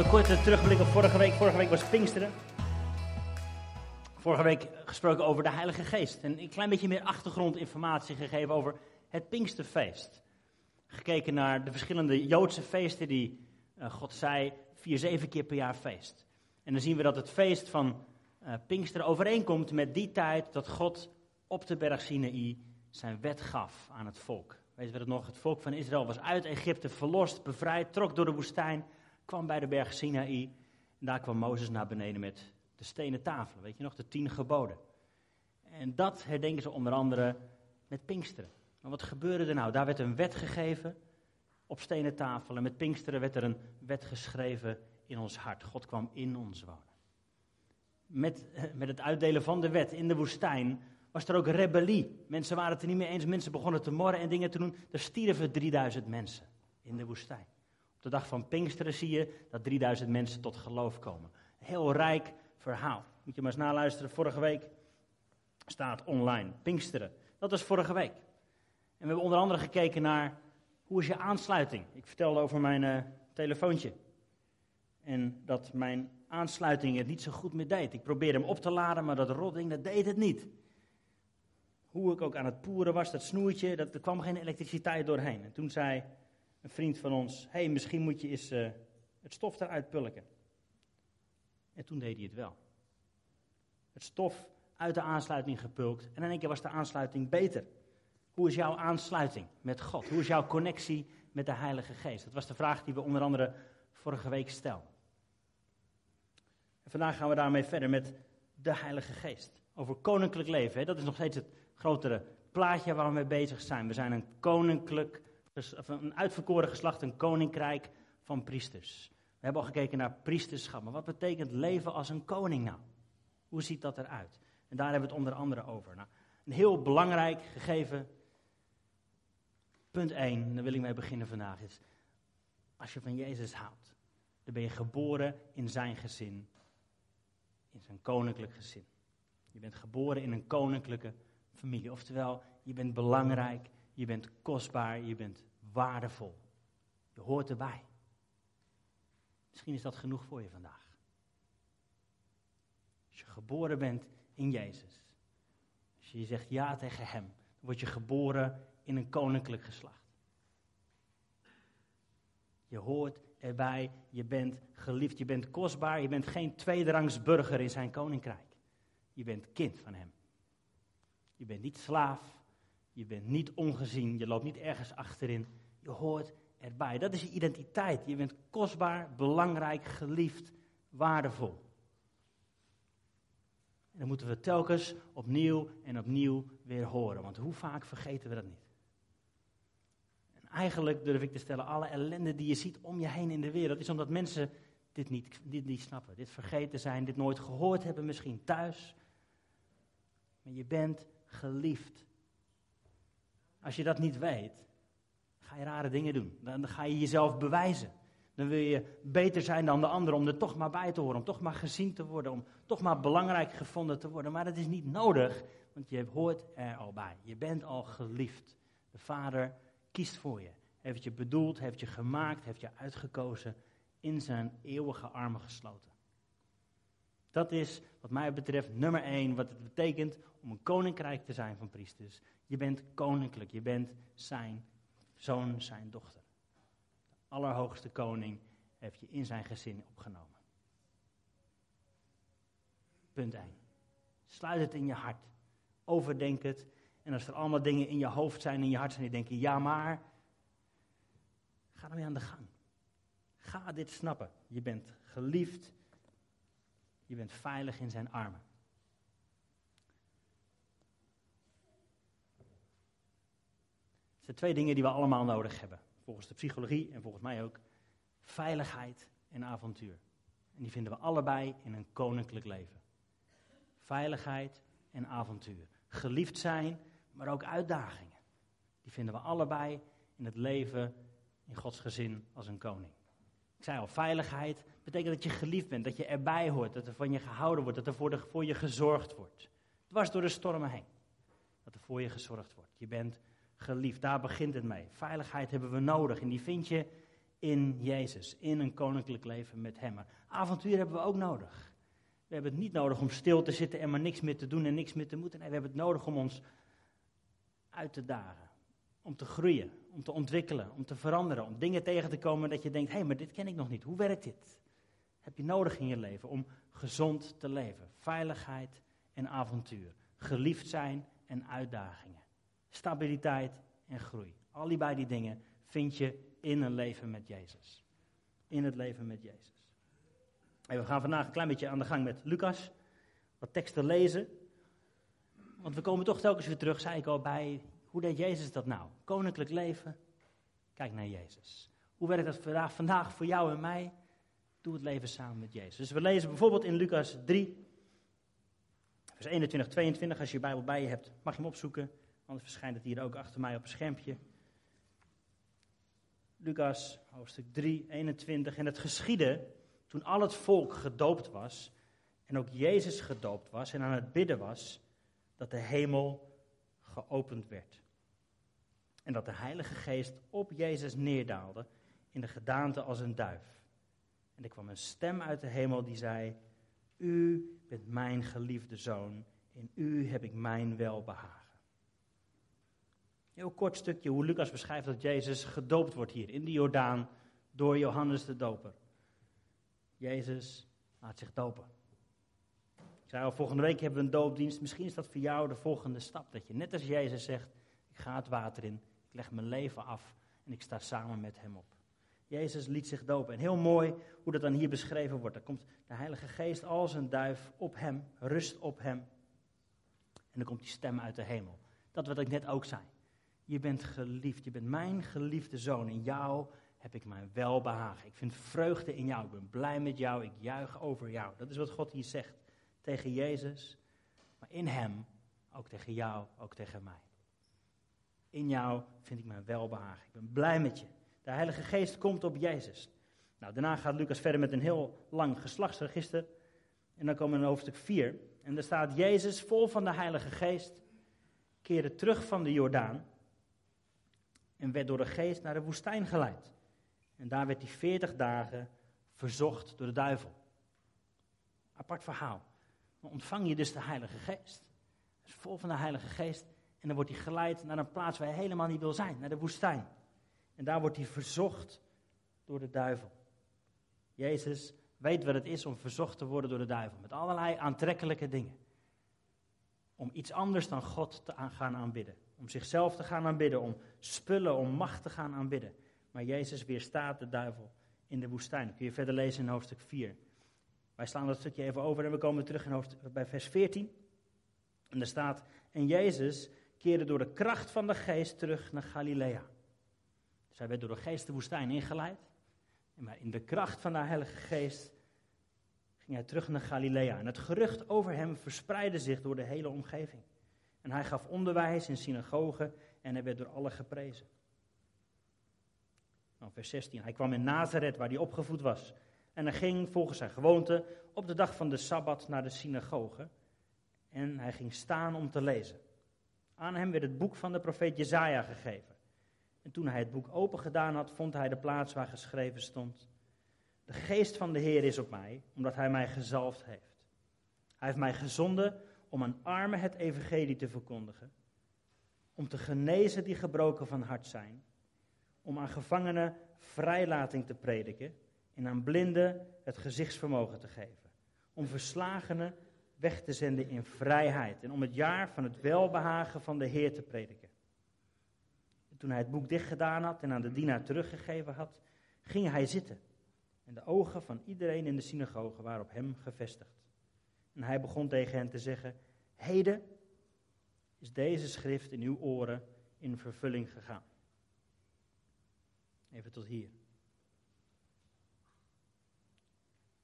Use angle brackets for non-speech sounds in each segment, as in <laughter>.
Even kort terugblik op vorige week. Vorige week was Pinksteren. Vorige week gesproken over de Heilige Geest. En een klein beetje meer achtergrondinformatie gegeven over het Pinksterfeest. Gekeken naar de verschillende Joodse feesten die uh, God zei vier, zeven keer per jaar feest. En dan zien we dat het feest van uh, Pinksteren overeenkomt met die tijd dat God op de berg Sinaï zijn wet gaf aan het volk. Weet we het nog? Het volk van Israël was uit Egypte verlost, bevrijd, trok door de woestijn, kwam bij de berg Sinaï. En daar kwam Mozes naar beneden met de stenen tafelen, weet je nog, de tien geboden. En dat herdenken ze onder andere met Pinksteren. Maar wat gebeurde er nou? Daar werd een wet gegeven op stenen tafelen. En met Pinksteren werd er een wet geschreven in ons hart. God kwam in ons wonen. Met, <laughs> met het uitdelen van de wet in de woestijn was er ook rebellie. Mensen waren het er niet mee eens. Mensen begonnen te morren en dingen te doen. Er stierven 3000 mensen in de woestijn. Op de dag van Pinksteren zie je dat 3000 mensen tot geloof komen. Heel rijk verhaal. Moet je maar eens naluisteren. Vorige week staat online. Pinksteren. Dat was vorige week. En we hebben onder andere gekeken naar hoe is je aansluiting. Ik vertelde over mijn uh, telefoontje. En dat mijn aansluiting het niet zo goed meer deed. Ik probeerde hem op te laden, maar dat rotding, dat deed het niet. Hoe ik ook aan het poeren was, dat snoertje, dat, er kwam geen elektriciteit doorheen. En toen zei een vriend van ons, hey, misschien moet je eens uh, het stof eruit pulken. En toen deed hij het wel. Het stof uit de aansluiting gepulkt en in één keer was de aansluiting beter. Hoe is jouw aansluiting met God? Hoe is jouw connectie met de Heilige Geest? Dat was de vraag die we onder andere vorige week stelden. En vandaag gaan we daarmee verder met de Heilige Geest. Over koninklijk leven. Hè? Dat is nog steeds het grotere plaatje waar we mee bezig zijn. We zijn een koninklijk, een uitverkoren geslacht, een koninkrijk van priesters. We hebben al gekeken naar priesterschap. Maar wat betekent leven als een koning nou? Hoe ziet dat eruit? En daar hebben we het onder andere over. Nou, een heel belangrijk gegeven. Punt 1, daar wil ik mee beginnen vandaag, is als je van Jezus houdt, dan ben je geboren in zijn gezin, in zijn koninklijk gezin. Je bent geboren in een koninklijke familie. Oftewel, je bent belangrijk, je bent kostbaar, je bent waardevol. Je hoort erbij. Misschien is dat genoeg voor je vandaag. Als je geboren bent in Jezus. Als je zegt ja tegen Hem, dan word je geboren in een koninklijk geslacht. Je hoort erbij, je bent geliefd, je bent kostbaar, je bent geen tweederangs burger in zijn koninkrijk. Je bent kind van Hem. Je bent niet slaaf, je bent niet ongezien, je loopt niet ergens achterin. Je hoort erbij. Dat is je identiteit. Je bent kostbaar, belangrijk, geliefd, waardevol. En dan moeten we telkens opnieuw en opnieuw weer horen. Want hoe vaak vergeten we dat niet? En eigenlijk durf ik te stellen, alle ellende die je ziet om je heen in de wereld, is omdat mensen dit niet, dit niet snappen. Dit vergeten zijn, dit nooit gehoord hebben, misschien thuis. Maar je bent geliefd. Als je dat niet weet, ga je rare dingen doen. Dan ga je jezelf bewijzen. Dan wil je beter zijn dan de ander om er toch maar bij te horen, om toch maar gezien te worden, om toch maar belangrijk gevonden te worden. Maar dat is niet nodig, want je hoort er al bij. Je bent al geliefd. De Vader kiest voor je, heeft je bedoeld, heeft je gemaakt, heeft je uitgekozen, in zijn eeuwige armen gesloten. Dat is, wat mij betreft, nummer één, wat het betekent om een koninkrijk te zijn van priesters. Je bent koninklijk, je bent zijn zoon, zijn dochter. De Allerhoogste Koning heeft je in zijn gezin opgenomen. Punt 1. Sluit het in je hart. Overdenk het. En als er allemaal dingen in je hoofd zijn, in je hart zijn, die denken, ja maar, ga ermee aan de gang. Ga dit snappen. Je bent geliefd. Je bent veilig in zijn armen. Zijn twee dingen die we allemaal nodig hebben. Volgens de psychologie en volgens mij ook. Veiligheid en avontuur. En die vinden we allebei in een koninklijk leven. Veiligheid en avontuur. Geliefd zijn, maar ook uitdagingen. Die vinden we allebei in het leven in Gods gezin als een koning. Ik zei al, veiligheid betekent dat je geliefd bent, dat je erbij hoort, dat er van je gehouden wordt, dat er voor, voor je gezorgd wordt. Dwars door de stormen heen. Dat er voor je gezorgd wordt. Je bent geliefd. Daar begint het mee. Veiligheid hebben we nodig en die vind je in Jezus, in een koninklijk leven met Hem. Maar avontuur hebben we ook nodig. We hebben het niet nodig om stil te zitten en maar niks meer te doen en niks meer te moeten. Nee, we hebben het nodig om ons uit te dagen. Om te groeien, om te ontwikkelen, om te veranderen, om dingen tegen te komen dat je denkt, hé, hey, maar dit ken ik nog niet. Hoe werkt dit? Heb je nodig in je leven om gezond te leven. Veiligheid en avontuur. Geliefd zijn en uitdagingen. Stabiliteit en groei. Al die dingen vind je in een leven met Jezus. In het leven met Jezus. En we gaan vandaag een klein beetje aan de gang met Lucas. Wat teksten lezen. Want we komen toch telkens weer terug, zei ik al, bij hoe deed Jezus dat nou? Koninklijk leven. Kijk naar Jezus. Hoe werkt dat vandaag, vandaag voor jou en mij? Doe het leven samen met Jezus. Dus we lezen bijvoorbeeld in Lucas 3, vers 21, 22. Als je je Bijbel bij je hebt, mag je hem opzoeken. Anders verschijnt het hier ook achter mij op een schermpje. Lucas, hoofdstuk 3, 21. En het geschiedde toen al het volk gedoopt was, en ook Jezus gedoopt was en aan het bidden was, dat de hemel geopend werd. En dat de Heilige Geest op Jezus neerdaalde in de gedaante als een duif. En er kwam een stem uit de hemel die zei: U bent mijn geliefde zoon, in u heb ik mijn welbehagen. Heel kort stukje hoe Lucas beschrijft dat Jezus gedoopt wordt hier in de Jordaan door Johannes de Doper. Jezus laat zich dopen. Ik zei al, volgende week hebben we een doopdienst. Misschien is dat voor jou de volgende stap. Dat je net als Jezus zegt, ik ga het water in, ik leg mijn leven af en ik sta samen met hem op. Jezus liet zich dopen. En heel mooi hoe dat dan hier beschreven wordt. Er komt de Heilige Geest als een duif op hem, rust op hem. En dan komt die stem uit de hemel. Dat wat ik net ook zei. Je bent geliefd, je bent mijn geliefde zoon. In jou heb ik mijn welbehagen. Ik vind vreugde in jou, ik ben blij met jou, ik juich over jou. Dat is wat God hier zegt tegen Jezus, maar in hem ook tegen jou, ook tegen mij. In jou vind ik mijn welbehagen. Ik ben blij met je. De Heilige Geest komt op Jezus. Nou, daarna gaat Lucas verder met een heel lang geslachtsregister. En dan komen we in hoofdstuk 4. En daar staat Jezus vol van de Heilige Geest keerde terug van de Jordaan en werd door de geest naar de woestijn geleid. En daar werd hij veertig dagen verzocht door de duivel. Apart verhaal. Dan ontvang je dus de Heilige Geest. is vol van de Heilige Geest. En dan wordt hij geleid naar een plaats waar hij helemaal niet wil zijn, naar de woestijn. En daar wordt hij verzocht door de duivel. Jezus weet wat het is om verzocht te worden door de duivel. Met allerlei aantrekkelijke dingen. Om iets anders dan God te gaan aanbidden. Om zichzelf te gaan aanbidden. Om spullen, om macht te gaan aanbidden. Maar Jezus weerstaat de duivel in de woestijn. Kun je verder lezen in hoofdstuk 4. Wij slaan dat stukje even over en we komen terug in hoofdstuk, bij vers 14. En er staat, en Jezus keerde door de kracht van de geest terug naar Galilea. Dus hij werd door de geest de woestijn ingeleid. Maar in de kracht van de Heilige Geest ging hij terug naar Galilea. En het gerucht over hem verspreidde zich door de hele omgeving. En hij gaf onderwijs in synagogen en hij werd door allen geprezen. Nou, vers 16. Hij kwam in Nazareth, waar hij opgevoed was. En hij ging volgens zijn gewoonte op de dag van de Sabbat naar de synagoge. En hij ging staan om te lezen. Aan hem werd het boek van de profeet Jezaja gegeven. En toen hij het boek open gedaan had, vond hij de plaats waar geschreven stond. De geest van de Heer is op mij, omdat hij mij gezalfd heeft. Hij heeft mij gezonden om aan armen het evangelie te verkondigen. Om te genezen die gebroken van hart zijn. Om aan gevangenen vrijlating te prediken en aan blinden het gezichtsvermogen te geven. Om verslagenen weg te zenden in vrijheid en om het jaar van het welbehagen van de Heer te prediken. En toen hij het boek dicht gedaan had en aan de dienaar teruggegeven had, ging hij zitten. En de ogen van iedereen in de synagoge waren op hem gevestigd. En hij begon tegen hen te zeggen: Heden is deze schrift in uw oren in vervulling gegaan. Even tot hier.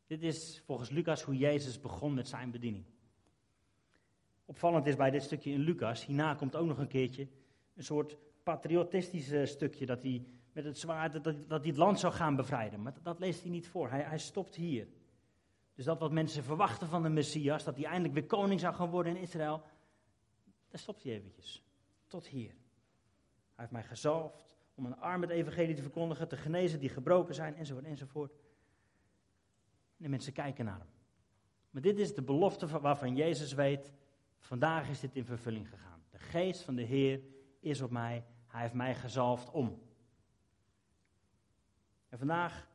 Dit is volgens Lucas hoe Jezus begon met zijn bediening. Opvallend is bij dit stukje in Lucas, hierna komt ook nog een keertje een soort patriotistisch stukje dat hij met het zwaard, dat, dat hij het land zou gaan bevrijden. Maar dat, leest hij niet voor, hij, hij stopt hier. Dus dat wat mensen verwachten van de Messias, dat hij eindelijk weer koning zou gaan worden in Israël, daar stopt hij eventjes. Tot hier. Hij heeft mij gezalfd om een arm het evangelie te verkondigen, te genezen die gebroken zijn, enzovoort, enzovoort. En de mensen kijken naar hem. Maar dit is de belofte waarvan Jezus weet, vandaag is dit in vervulling gegaan. De geest van de Heer is op mij, hij heeft mij gezalfd om. En vandaag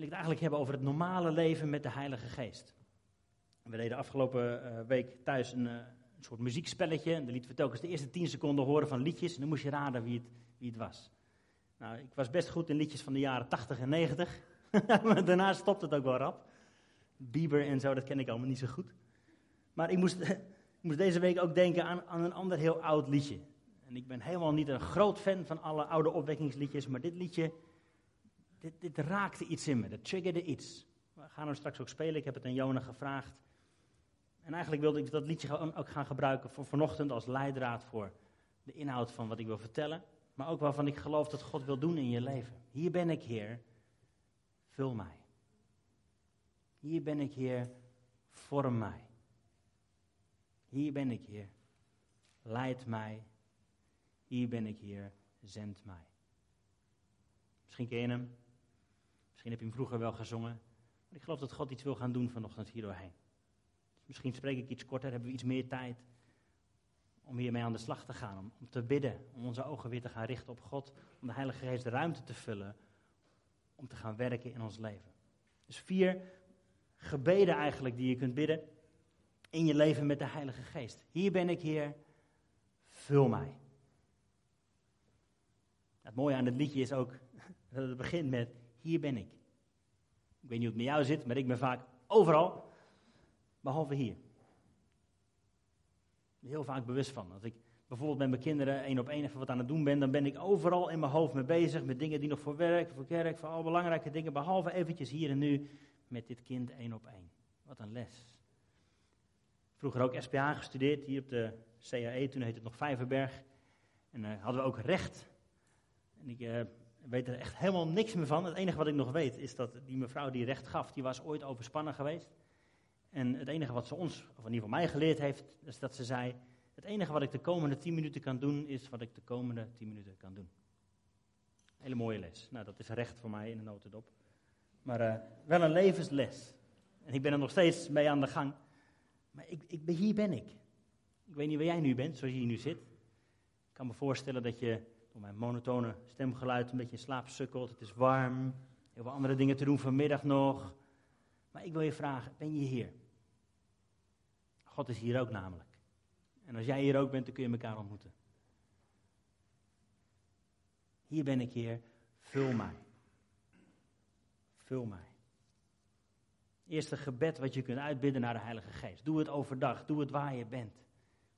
wil ik het eigenlijk hebben over het normale leven met de Heilige Geest. We deden afgelopen eh, week thuis een, uh, een soort muziekspelletje. En dan lieten we telkens de eerste tien seconden horen van liedjes. En dan moest je raden wie het, wie het was. Nou, ik was best goed in liedjes van de jaren 80 en 90. <laughs> maar daarna stopt het ook wel rap. Bieber en zo, dat ken ik allemaal niet zo goed. Maar ik moest, <laughs> ik moest deze week ook denken aan, aan een ander heel oud liedje. En ik ben helemaal niet een groot fan van alle oude opwekkingsliedjes. Maar dit liedje, dit, dit raakte iets in me. Dat triggerde iets. We gaan hem straks ook spelen. Ik heb het aan Jona gevraagd. En eigenlijk wilde ik dat liedje ook gaan gebruiken voor vanochtend als leidraad voor de inhoud van wat ik wil vertellen. Maar ook waarvan ik geloof dat God wil doen in je leven. Hier ben ik, Heer. Vul mij. Hier ben ik, Heer. Vorm mij. Hier ben ik, Heer. Leid mij. Hier ben ik, Heer. Zend mij. Misschien ken je hem. Misschien heb je hem vroeger wel gezongen. Maar ik geloof dat God iets wil gaan doen vanochtend hier doorheen. Misschien spreek ik iets korter, hebben we iets meer tijd om hiermee aan de slag te gaan. Om, om te bidden, om onze ogen weer te gaan richten op God. Om de Heilige Geest de ruimte te vullen om te gaan werken in ons leven. Dus vier gebeden eigenlijk die je kunt bidden in je leven met de Heilige Geest. Hier ben ik, Heer, vul mij. Het mooie aan het liedje is ook <laughs> dat het begint met, hier ben ik. Ik weet niet hoe het met jou zit, maar ik ben vaak overal, behalve hier. Heel vaak bewust van. Als ik bijvoorbeeld met mijn kinderen één op één even wat aan het doen ben, dan ben ik overal in mijn hoofd mee bezig met dingen die nog voor werk, voor kerk, voor al belangrijke dingen, behalve eventjes hier en nu met dit kind één op één. Wat een les. Vroeger ook SPA gestudeerd, hier op de CAE, toen heette het nog Vijverberg. En uh, hadden we ook recht. En ik uh, weet er echt helemaal niks meer van. Het enige wat ik nog weet is dat die mevrouw die recht gaf, die was ooit overspannen geweest. En het enige wat ze ons, of in ieder geval mij geleerd heeft, is dat ze zei: Het enige wat ik de komende tien minuten kan doen, is wat ik de komende tien minuten kan doen. Hele mooie les. Nou, dat is recht voor mij in een notendop. Maar uh, wel een levensles. En ik ben er nog steeds mee aan de gang. Maar ik, ik, hier ben ik. Ik weet niet waar jij nu bent, zoals je hier nu zit. Ik kan me voorstellen dat je door mijn monotone stemgeluid een beetje in slaap sukkelt. Het is warm. Heel veel andere dingen te doen vanmiddag nog. Maar ik wil je vragen, ben je hier? God is hier ook namelijk. En als jij hier ook bent, dan kun je elkaar ontmoeten. Hier ben ik, Heer. Vul mij. Vul mij. Eerste gebed wat je kunt uitbidden naar de Heilige Geest. Doe het overdag. Doe het waar je bent.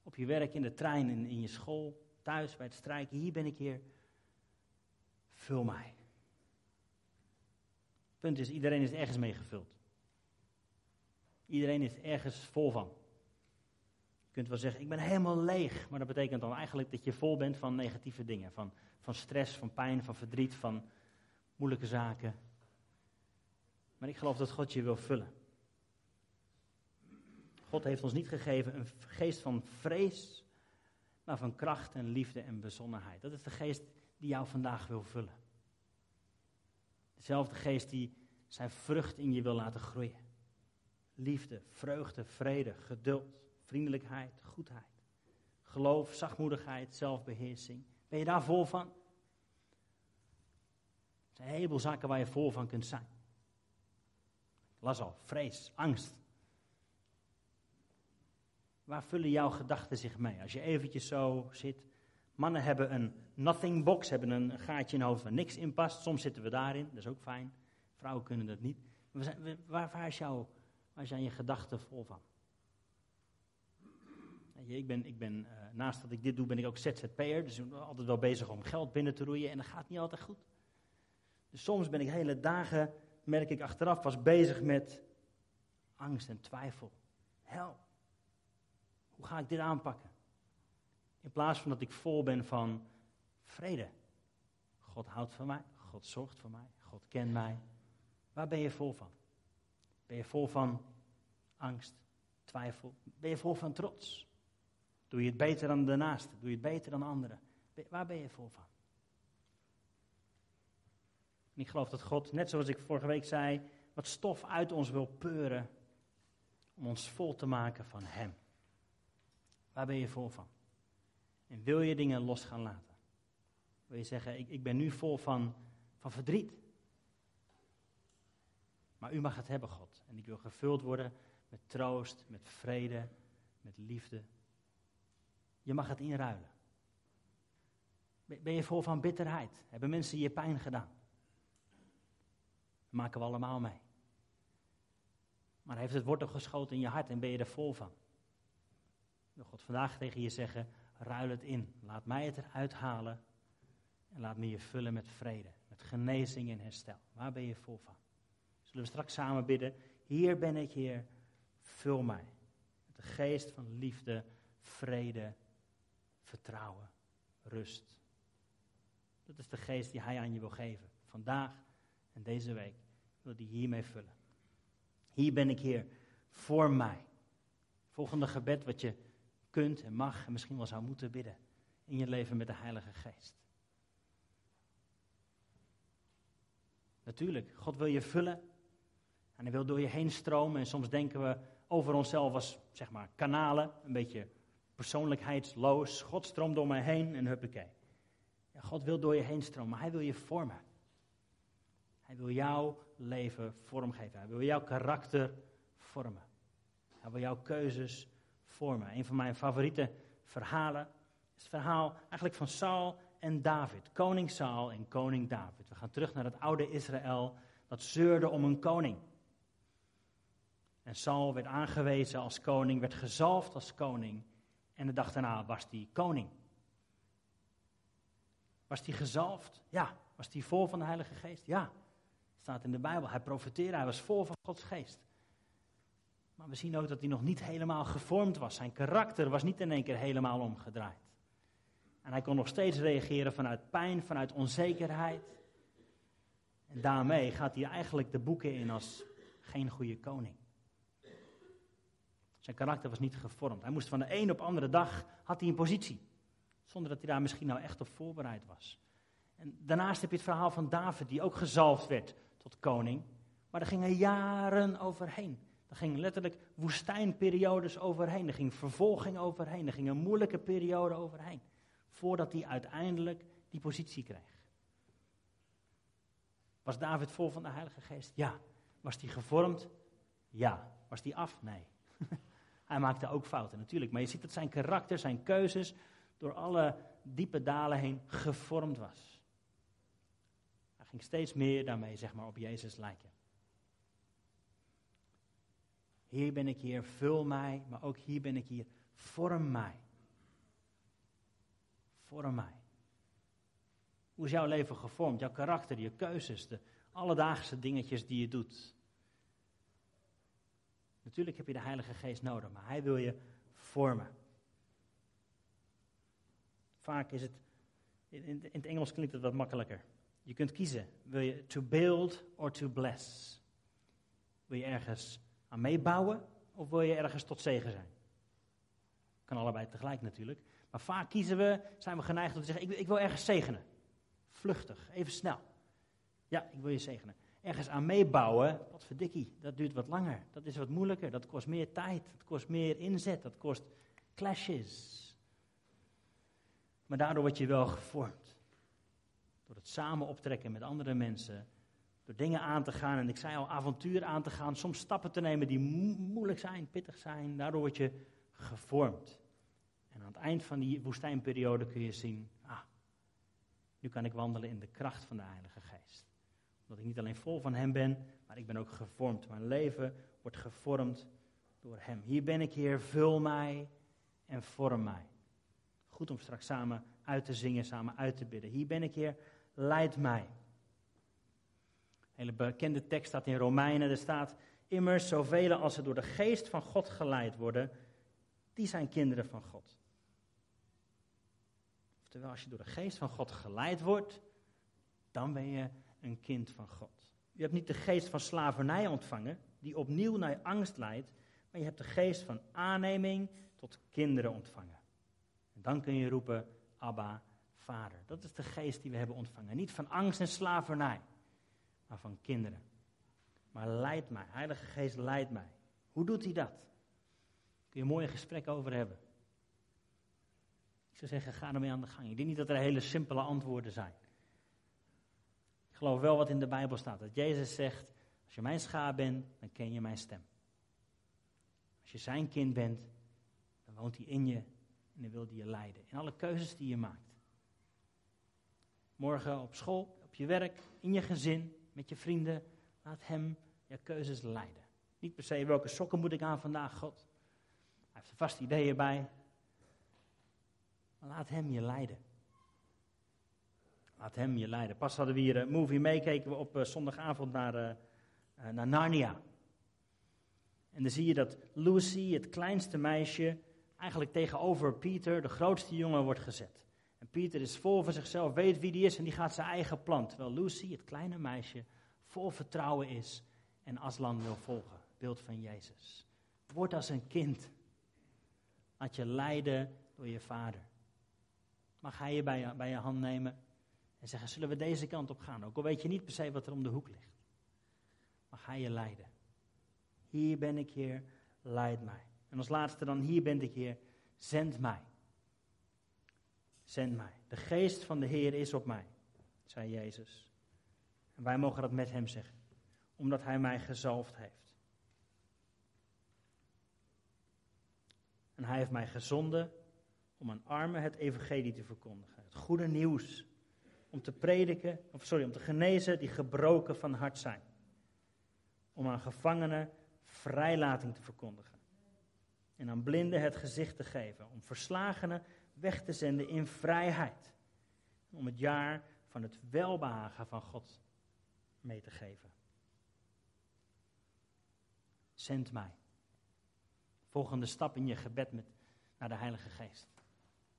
Op je werk, in de trein, in, in je school, thuis, bij het strijken. Hier ben ik, Heer. Vul mij. Punt is, iedereen is ergens mee gevuld. Iedereen is ergens vol van. Je kunt wel zeggen, ik ben helemaal leeg. Maar dat betekent dan eigenlijk dat je vol bent van negatieve dingen. Van, van stress, van pijn, van verdriet, van moeilijke zaken. Maar ik geloof dat God je wil vullen. God heeft ons niet gegeven een geest van vrees, maar van kracht en liefde en bezonnenheid. Dat is de geest die jou vandaag wil vullen. Dezelfde geest die zijn vrucht in je wil laten groeien. Liefde, vreugde, vrede, geduld, vriendelijkheid, goedheid. Geloof, zachtmoedigheid, zelfbeheersing. Ben je daar vol van? Er zijn een heleboel zaken waar je vol van kunt zijn. Las al, vrees, angst. Waar vullen jouw gedachten zich mee? Als je eventjes zo zit. Mannen hebben een nothing box, hebben een gaatje in hun hoofd waar niks in past. Soms zitten we daarin, dat is ook fijn. Vrouwen kunnen dat niet. Waar, waar is jouw Waar zijn je gedachten vol van? Ik ben, ik ben uh, naast dat ik dit doe, ben ik ook ZZP'er. Dus ik ben altijd wel bezig om geld binnen te roeien. En dat gaat niet altijd goed. Dus soms ben ik hele dagen, merk ik achteraf, was bezig met angst en twijfel. Hel, hoe ga ik dit aanpakken? In plaats van dat ik vol ben van vrede. God houdt van mij, God zorgt voor mij, God kent mij. Waar ben je vol van? Ben je vol van angst, twijfel? Ben je vol van trots? Doe je het beter dan de naaste? Doe je het beter dan anderen? Waar ben je vol van? Ik geloof dat God, net zoals ik vorige week zei, wat stof uit ons wil peuren om ons vol te maken van Hem. Waar ben je vol van? En wil je dingen los gaan laten? Wil je zeggen, ik, ik ben nu vol van, van verdriet. Maar u mag het hebben, God. En ik wil gevuld worden met troost, met vrede, met liefde. Je mag het inruilen. Ben je vol van bitterheid? Hebben mensen je pijn gedaan? Dat maken we allemaal mee. Maar heeft het wortel geschoten in je hart en ben je er vol van? Wil God vandaag tegen je zeggen, ruil het in. Laat mij het eruit halen en laat me je vullen met vrede, met genezing en herstel. Waar ben je vol van? Zullen we straks samen bidden, hier ben ik Heer, vul mij. Met de geest van liefde, vrede, vertrouwen, rust. Dat is de geest die Hij aan je wil geven. Vandaag en deze week wil hij hiermee vullen. Hier ben ik Heer, voor mij. Volgende gebed wat je kunt en mag en misschien wel zou moeten bidden in je leven met de Heilige Geest. Natuurlijk, God wil je vullen en hij wil door je heen stromen en soms denken we over onszelf als, zeg maar, kanalen, een beetje persoonlijkheidsloos. God stroomt door mij heen en huppakee. Ja, God wil door je heen stromen, maar hij wil je vormen. Hij wil jouw leven vormgeven. Hij wil jouw karakter vormen. Hij wil jouw keuzes vormen. Een van mijn favoriete verhalen is het verhaal eigenlijk van Saul en David. Koning Saul en koning David. We gaan terug naar het oude Israël dat zeurde om een koning. En Saul werd aangewezen als koning, werd gezalfd als koning. En de dag daarna was hij koning. Was hij gezalfd? Ja. Was hij vol van de Heilige Geest? Ja. Staat in de Bijbel. Hij profeteerde, hij was vol van Gods Geest. Maar we zien ook dat hij nog niet helemaal gevormd was. Zijn karakter was niet in één keer helemaal omgedraaid. En hij kon nog steeds reageren vanuit pijn, vanuit onzekerheid. En daarmee gaat hij eigenlijk de boeken in als geen goede koning. Zijn karakter was niet gevormd. Hij moest van de een op andere dag, had hij een positie. Zonder dat hij daar misschien nou echt op voorbereid was. En daarnaast heb je het verhaal van David, die ook gezalfd werd tot koning. Maar er gingen jaren overheen. Er gingen letterlijk woestijnperiodes overheen. Er ging vervolging overheen. Er ging een moeilijke periode overheen. Voordat hij uiteindelijk die positie kreeg. Was David vol van de Heilige Geest? Ja. Was hij gevormd? Ja. Was hij af? Nee. <laughs> hij maakte ook fouten natuurlijk. Maar je ziet dat zijn karakter, zijn keuzes, door alle diepe dalen heen gevormd was. Hij ging steeds meer daarmee zeg maar, op Jezus lijken. Hier ben ik hier, vul mij, maar ook hier ben ik hier, vorm mij. Vorm mij. Hoe is jouw leven gevormd? Jouw karakter, je keuzes, de alledaagse dingetjes die je doet. Natuurlijk heb je de Heilige Geest nodig, maar Hij wil je vormen. Vaak is het, in, het Engels klinkt het wat makkelijker. Je kunt kiezen, wil je to build or to bless? Wil je ergens aan meebouwen of wil je ergens tot zegen zijn? Kan allebei tegelijk natuurlijk. Maar vaak kiezen we, zijn we geneigd om te zeggen, ik, wil ergens zegenen. Vluchtig, even snel. Ja, ik wil je zegenen. Ergens aan meebouwen, wat verdikkie, dat duurt wat langer. Dat is wat moeilijker, dat kost meer tijd, dat kost meer inzet, dat kost clashes. Maar daardoor word je wel gevormd. Door het samen optrekken met andere mensen, door dingen aan te gaan, en ik zei al, avontuur aan te gaan, soms stappen te nemen die moeilijk zijn, pittig zijn. Daardoor word je gevormd. En aan het eind van die woestijnperiode kun je zien, ah, nu kan ik wandelen in de kracht van de Heilige Geest. Omdat ik niet alleen vol van Hem ben, maar ik ben ook gevormd. Mijn leven wordt gevormd door Hem. Hier ben ik, Heer, vul mij en vorm mij. Goed om straks samen uit te zingen, samen uit te bidden. Hier ben ik, Heer, leid mij hele bekende tekst staat in Romeinen. Er staat immers zoveel als ze door de geest van God geleid worden, die zijn kinderen van God. Oftewel, als je door de geest van God geleid wordt, dan ben je een kind van God. Je hebt niet de geest van slavernij ontvangen, die opnieuw naar angst leidt, maar je hebt de geest van aanneming tot kinderen ontvangen. En dan kun je roepen, Abba, Vader. Dat is de geest die we hebben ontvangen. Niet van angst en slavernij. Van kinderen. Maar leid mij, Heilige Geest leidt mij. Hoe doet hij dat? Kun je een mooie gesprek over hebben. Ik zou zeggen, ga ermee aan de gang. Ik denk niet dat er hele simpele antwoorden zijn. Ik geloof wel wat in de Bijbel staat. Dat Jezus zegt, als je mijn schaap bent, dan ken je mijn stem. Als je zijn kind bent, dan woont hij in je en dan wil hij je leiden. In alle keuzes die je maakt. Morgen op school, op je werk, in je gezin, met je vrienden. Laat hem je keuzes leiden. Niet per se welke sokken moet ik aan vandaag, God. Hij heeft er vast ideeën bij. Maar laat hem je leiden. Laat hem je leiden. Pas hadden we hier een movie mee, keken we op uh, zondagavond naar, uh, naar Narnia. En dan zie je dat Lucy, het kleinste meisje, eigenlijk tegenover Pieter, de grootste jongen, wordt gezet. Pieter is vol van zichzelf, weet wie die is en die gaat zijn eigen plan. Terwijl Lucy, het kleine meisje, vol vertrouwen is en Aslan wil volgen. Beeld van Jezus. Word als een kind. Laat je leiden door je vader. Mag hij je bij, je bij je hand nemen en zeggen, zullen we deze kant op gaan? Ook al weet je niet per se wat er om de hoek ligt. Mag hij je leiden. Hier ben ik, Heer, leid mij. En als laatste dan, hier ben ik, Heer, zend mij. Zend mij. De geest van de Heer is op mij, zei Jezus. En wij mogen dat met hem zeggen, omdat hij mij gezalfd heeft. En hij heeft mij gezonden om aan armen het evangelie te verkondigen. Het goede nieuws. Om te prediken, of sorry, om te genezen die gebroken van hart zijn. Om aan gevangenen vrijlating te verkondigen. En aan blinden het gezicht te geven. Om verslagenen weg te zenden in vrijheid. Om het jaar van het welbehagen van God mee te geven. Zend mij. Volgende stap in je gebed met, naar de Heilige Geest.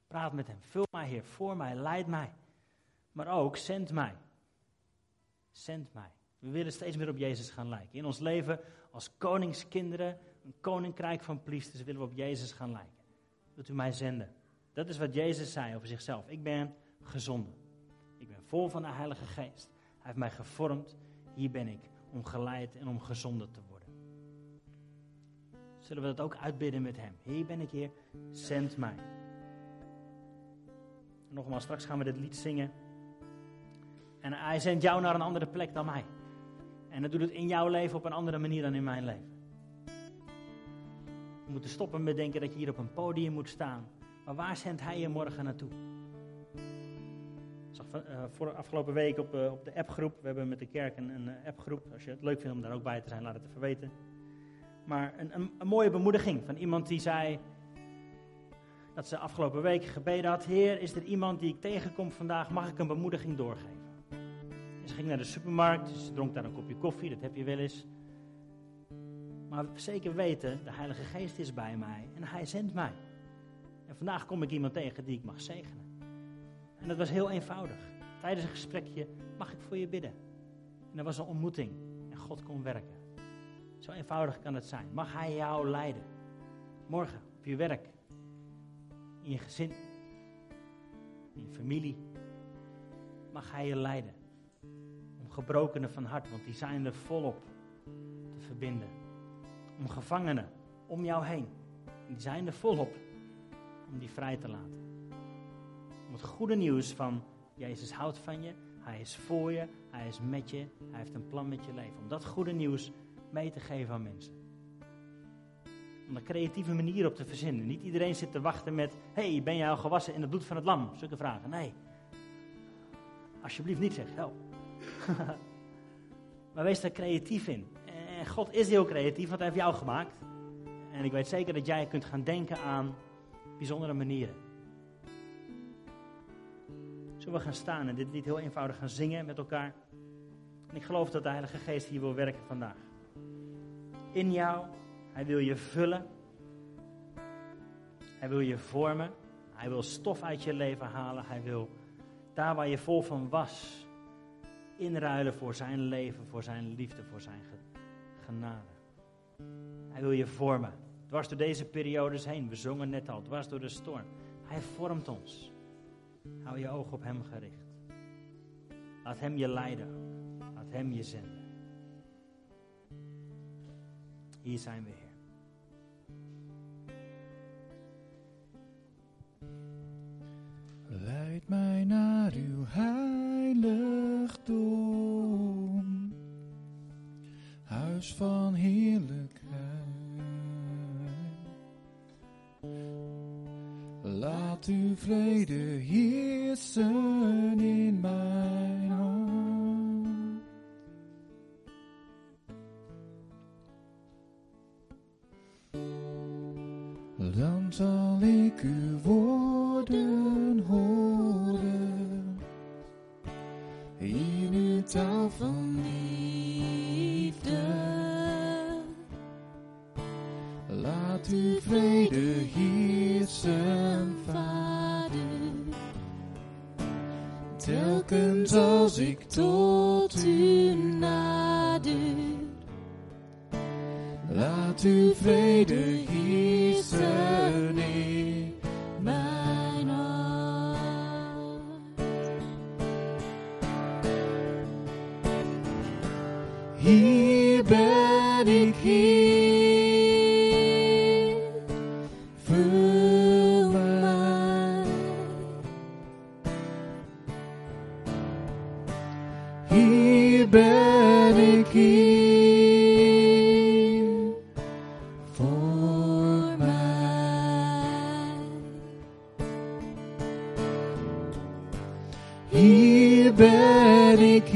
Praat met Hem. Vul mij, Heer, voor mij, leid mij. Maar ook, zend mij. Zend mij. We willen steeds meer op Jezus gaan lijken. In ons leven als koningskinderen, een koninkrijk van priesters, willen we op Jezus gaan lijken. Wilt u mij zenden? Dat is wat Jezus zei over zichzelf. Ik ben gezonden. Ik ben vol van de Heilige Geest. Hij heeft mij gevormd. Hier ben ik om geleid en om gezonden te worden. Zullen we dat ook uitbidden met Hem? Hier ben ik, Heer. Zend mij. Nogmaals, straks gaan we dit lied zingen. En Hij zendt jou naar een andere plek dan mij. En dat doet het in jouw leven op een andere manier dan in mijn leven. We moeten stoppen met denken dat je hier op een podium moet staan. Maar waar zendt Hij je morgen naartoe? Ik zag uh, voor afgelopen week op, uh, op de appgroep. We hebben met de kerk een, een uh, appgroep. Als je het leuk vindt om daar ook bij te zijn, laat het even weten. Maar een, een, mooie bemoediging van iemand die zei dat ze afgelopen week gebeden had: Heer, is er iemand die ik tegenkom vandaag? Mag ik een bemoediging doorgeven? En ze ging naar de supermarkt, ze dronk daar een kopje koffie, dat heb je wel eens. Maar zeker weten, de Heilige Geest is bij mij en Hij zendt mij. En vandaag kom ik iemand tegen die ik mag zegenen. En dat was heel eenvoudig. Tijdens een gesprekje mag ik voor je bidden. En er was een ontmoeting en God kon werken. Zo eenvoudig kan het zijn. Mag Hij jou leiden? Morgen op je werk, in je gezin, in je familie. Mag Hij je leiden? Om gebrokenen van hart, want die zijn er volop te verbinden. Om gevangenen om jou heen, die zijn er volop om die vrij te laten. Om het goede nieuws van Jezus houdt van je, Hij is voor je, Hij is met je, Hij heeft een plan met je leven. Om dat goede nieuws mee te geven aan mensen. Om een creatieve manier op te verzinnen. Niet iedereen zit te wachten met: hey, ben jij al gewassen in het bloed van het lam? Zulke vragen. Nee. Alsjeblieft niet zeg, help. <laughs> maar wees daar creatief in. En God is heel creatief, want Hij heeft jou gemaakt. En ik weet zeker dat jij kunt gaan denken aan bijzondere manieren. Zullen we gaan staan en dit lied heel eenvoudig gaan zingen met elkaar? En ik geloof dat de Heilige Geest hier wil werken vandaag. In jou, Hij wil je vullen. Hij wil je vormen. Hij wil stof uit je leven halen. Hij wil daar waar je vol van was, inruilen voor zijn leven, voor zijn liefde, voor zijn genade. Hij wil je vormen. Dwars door deze periodes heen. We zongen net al, dwars door de storm. Hij vormt ons. Hou je oog op hem gericht. Laat hem je leiden. Laat Hem je zenden. Hier zijn we, Heer. Leid mij naar uw heiligdom, huis van heerlijkheid. Laat uw vrede heersen in mijn hart. Dan zal ik uw woorden horen in uw taal van liefde. Laat uw vrede Telkens als Hier ben ik,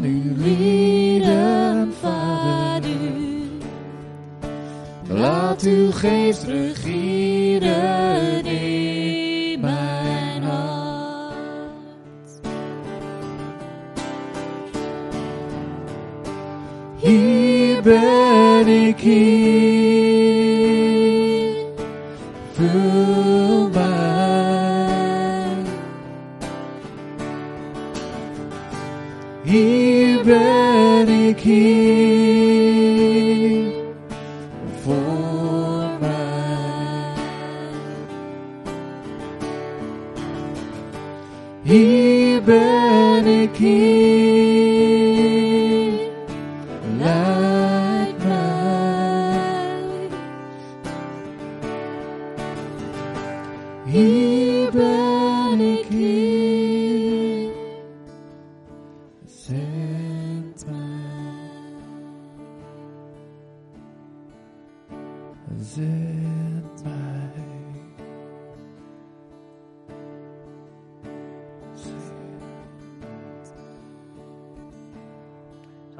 van u leren, Vader. Laat uw geest regeren in mijn hart. Hier ben ik, Heer.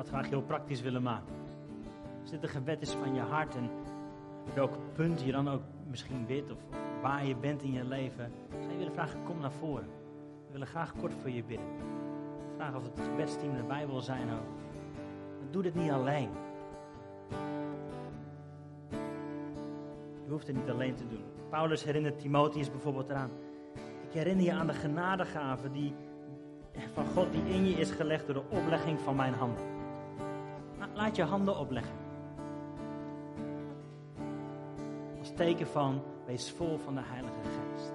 Het graag heel praktisch willen maken. Als dit een gebed is van je hart en welk punt je dan ook misschien bidt of waar je bent in je leven, zou je willen vragen, kom naar voren. We willen graag kort voor je bidden. Vragen of het gebedsteam erbij wil zijn ook. Maar doe dit niet alleen. Je hoeft het niet alleen te doen. Paulus herinnert Timotheus bijvoorbeeld eraan. Ik herinner je aan de genadegave die, van God die in je is gelegd door de oplegging van mijn handen. Laat je handen opleggen. Als teken van, wees vol van de Heilige Geest.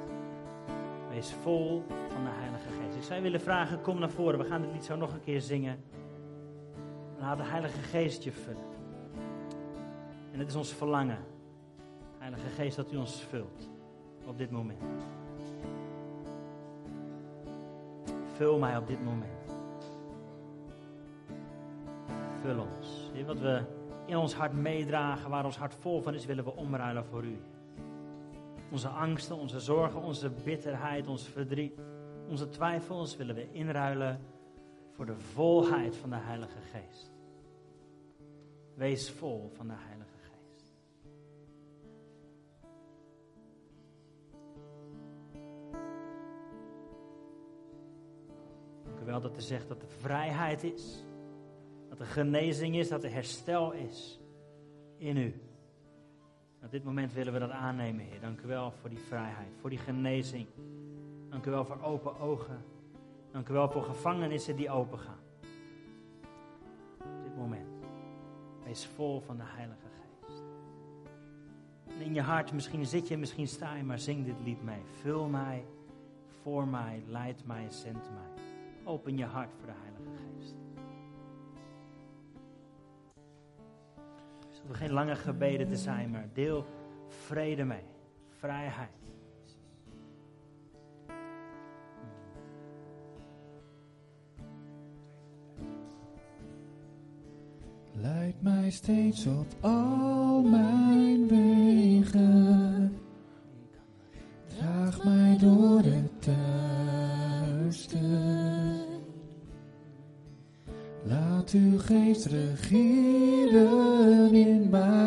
Wees vol van de Heilige Geest. Ik zou je willen vragen, kom naar voren. We gaan dit lied zo nog een keer zingen. Laat de Heilige Geest je vullen. En het is ons verlangen Heilige Geest, dat u ons vult op dit moment. Vul mij op dit moment. Ons. Wat we in ons hart meedragen, waar ons hart vol van is, willen we omruilen voor u. Onze angsten, onze zorgen, onze bitterheid, ons verdriet, onze twijfels willen we inruilen voor de volheid van de Heilige Geest. Wees vol van de Heilige Geest. Wel dat u zegt dat er vrijheid is, dat er genezing is, dat er herstel is in u. Op dit moment willen we dat aannemen, Heer. Dank u wel voor die vrijheid, voor die genezing. Dank u wel voor open ogen. Dank u wel voor gevangenissen die open gaan. Op dit moment. Wees vol van de Heilige Geest. En in je hart, misschien zit je, misschien sta je, maar zing dit lied mee. Vul mij, voor mij, leid mij, zend mij. Open je hart voor de Heilige Geest. Geen lange gebeden te zijn, maar deel vrede mee. Vrijheid. Leid mij steeds op al mijn wegen. Draag mij door het Uw geest regeren in mijn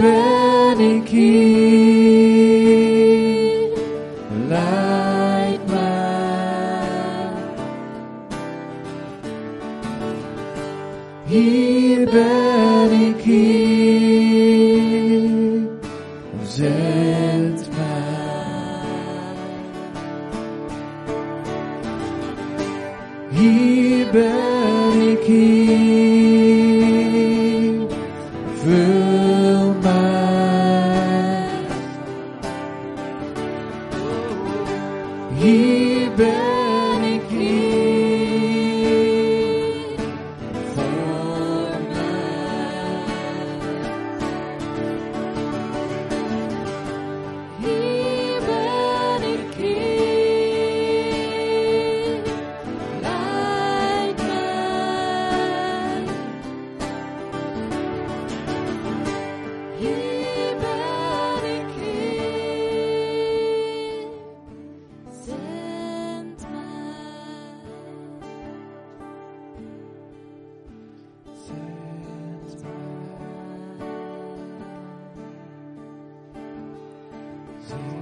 Hier ben Voor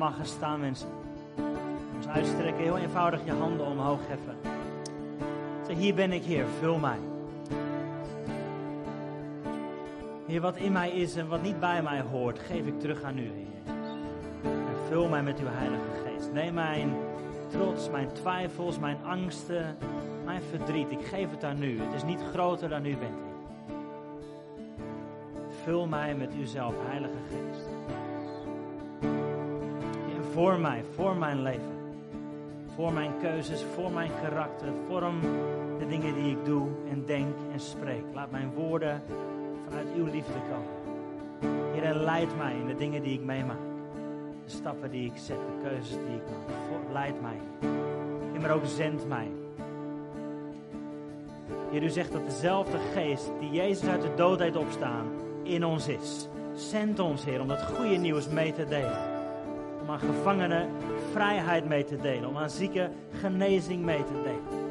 Gaan staan, mensen. Ons uitstrekken, heel eenvoudig je handen omhoog heffen. Zeg, hier ben ik, Heer, vul mij. Heer, wat in mij is en wat niet bij mij hoort, geef ik terug aan u, Heer. En vul mij met uw Heilige Geest. Neem mijn trots, mijn twijfels, mijn angsten, mijn verdriet. Ik geef het aan u. Het is niet groter dan u bent, Heer. Vul mij met uzelf, Heilige Geest. Voor mij, voor mijn leven. Voor mijn keuzes, voor mijn karakter. Vorm de dingen die ik doe en denk en spreek. Laat mijn woorden vanuit uw liefde komen. Heer, leid mij in de dingen die ik meemaak. De stappen die ik zet, de keuzes die ik maak. Voor- Leid mij. Heer, maar ook zend mij. Heer, u zegt dat dezelfde geest die Jezus uit de dood deed opstaan, in ons is. Zend ons, Heer, om dat goede nieuws mee te delen. Om aan gevangenen vrijheid mee te delen. Om aan zieken genezing mee te delen.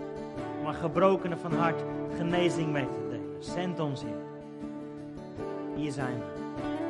Om aan gebrokenen van hart genezing mee te delen. Zend ons, Heer. Hier zijn we.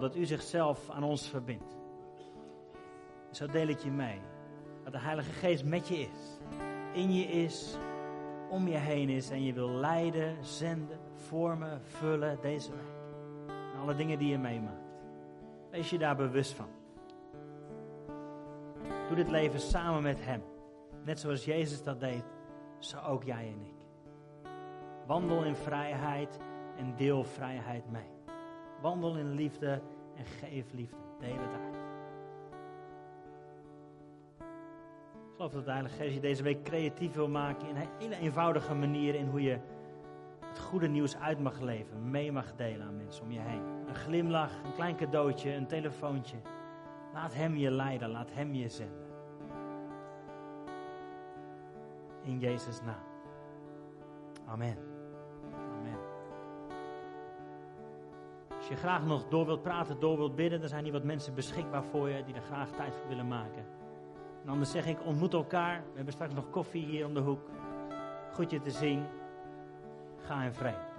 Dat u zichzelf aan ons verbindt. Zo deel ik je mee. Dat de Heilige Geest met je is. In je is. Om je heen is. En je wil leiden, zenden, vormen, vullen deze week. En alle dingen die je meemaakt. Wees je daar bewust van. Doe dit leven samen met Hem. Net zoals Jezus dat deed. Zo ook jij en ik. Wandel in vrijheid en deel vrijheid mee. Wandel in liefde en geef liefde. Deel het uit. Ik geloof dat de Heilige Geest je deze week creatief wil maken in een hele eenvoudige manier in hoe je het goede nieuws uit mag leven, mee mag delen aan mensen om je heen. Een glimlach, een klein cadeautje, een telefoontje. Laat Hem je leiden, laat Hem je zenden. In Jezus' naam. Amen. Je graag nog door wilt praten, door wilt bidden, dan zijn hier wat mensen beschikbaar voor je die er graag tijd voor willen maken. En anders zeg ik, ontmoet elkaar. We hebben straks nog koffie hier om de hoek. Goed je te zien. Ga in vrede.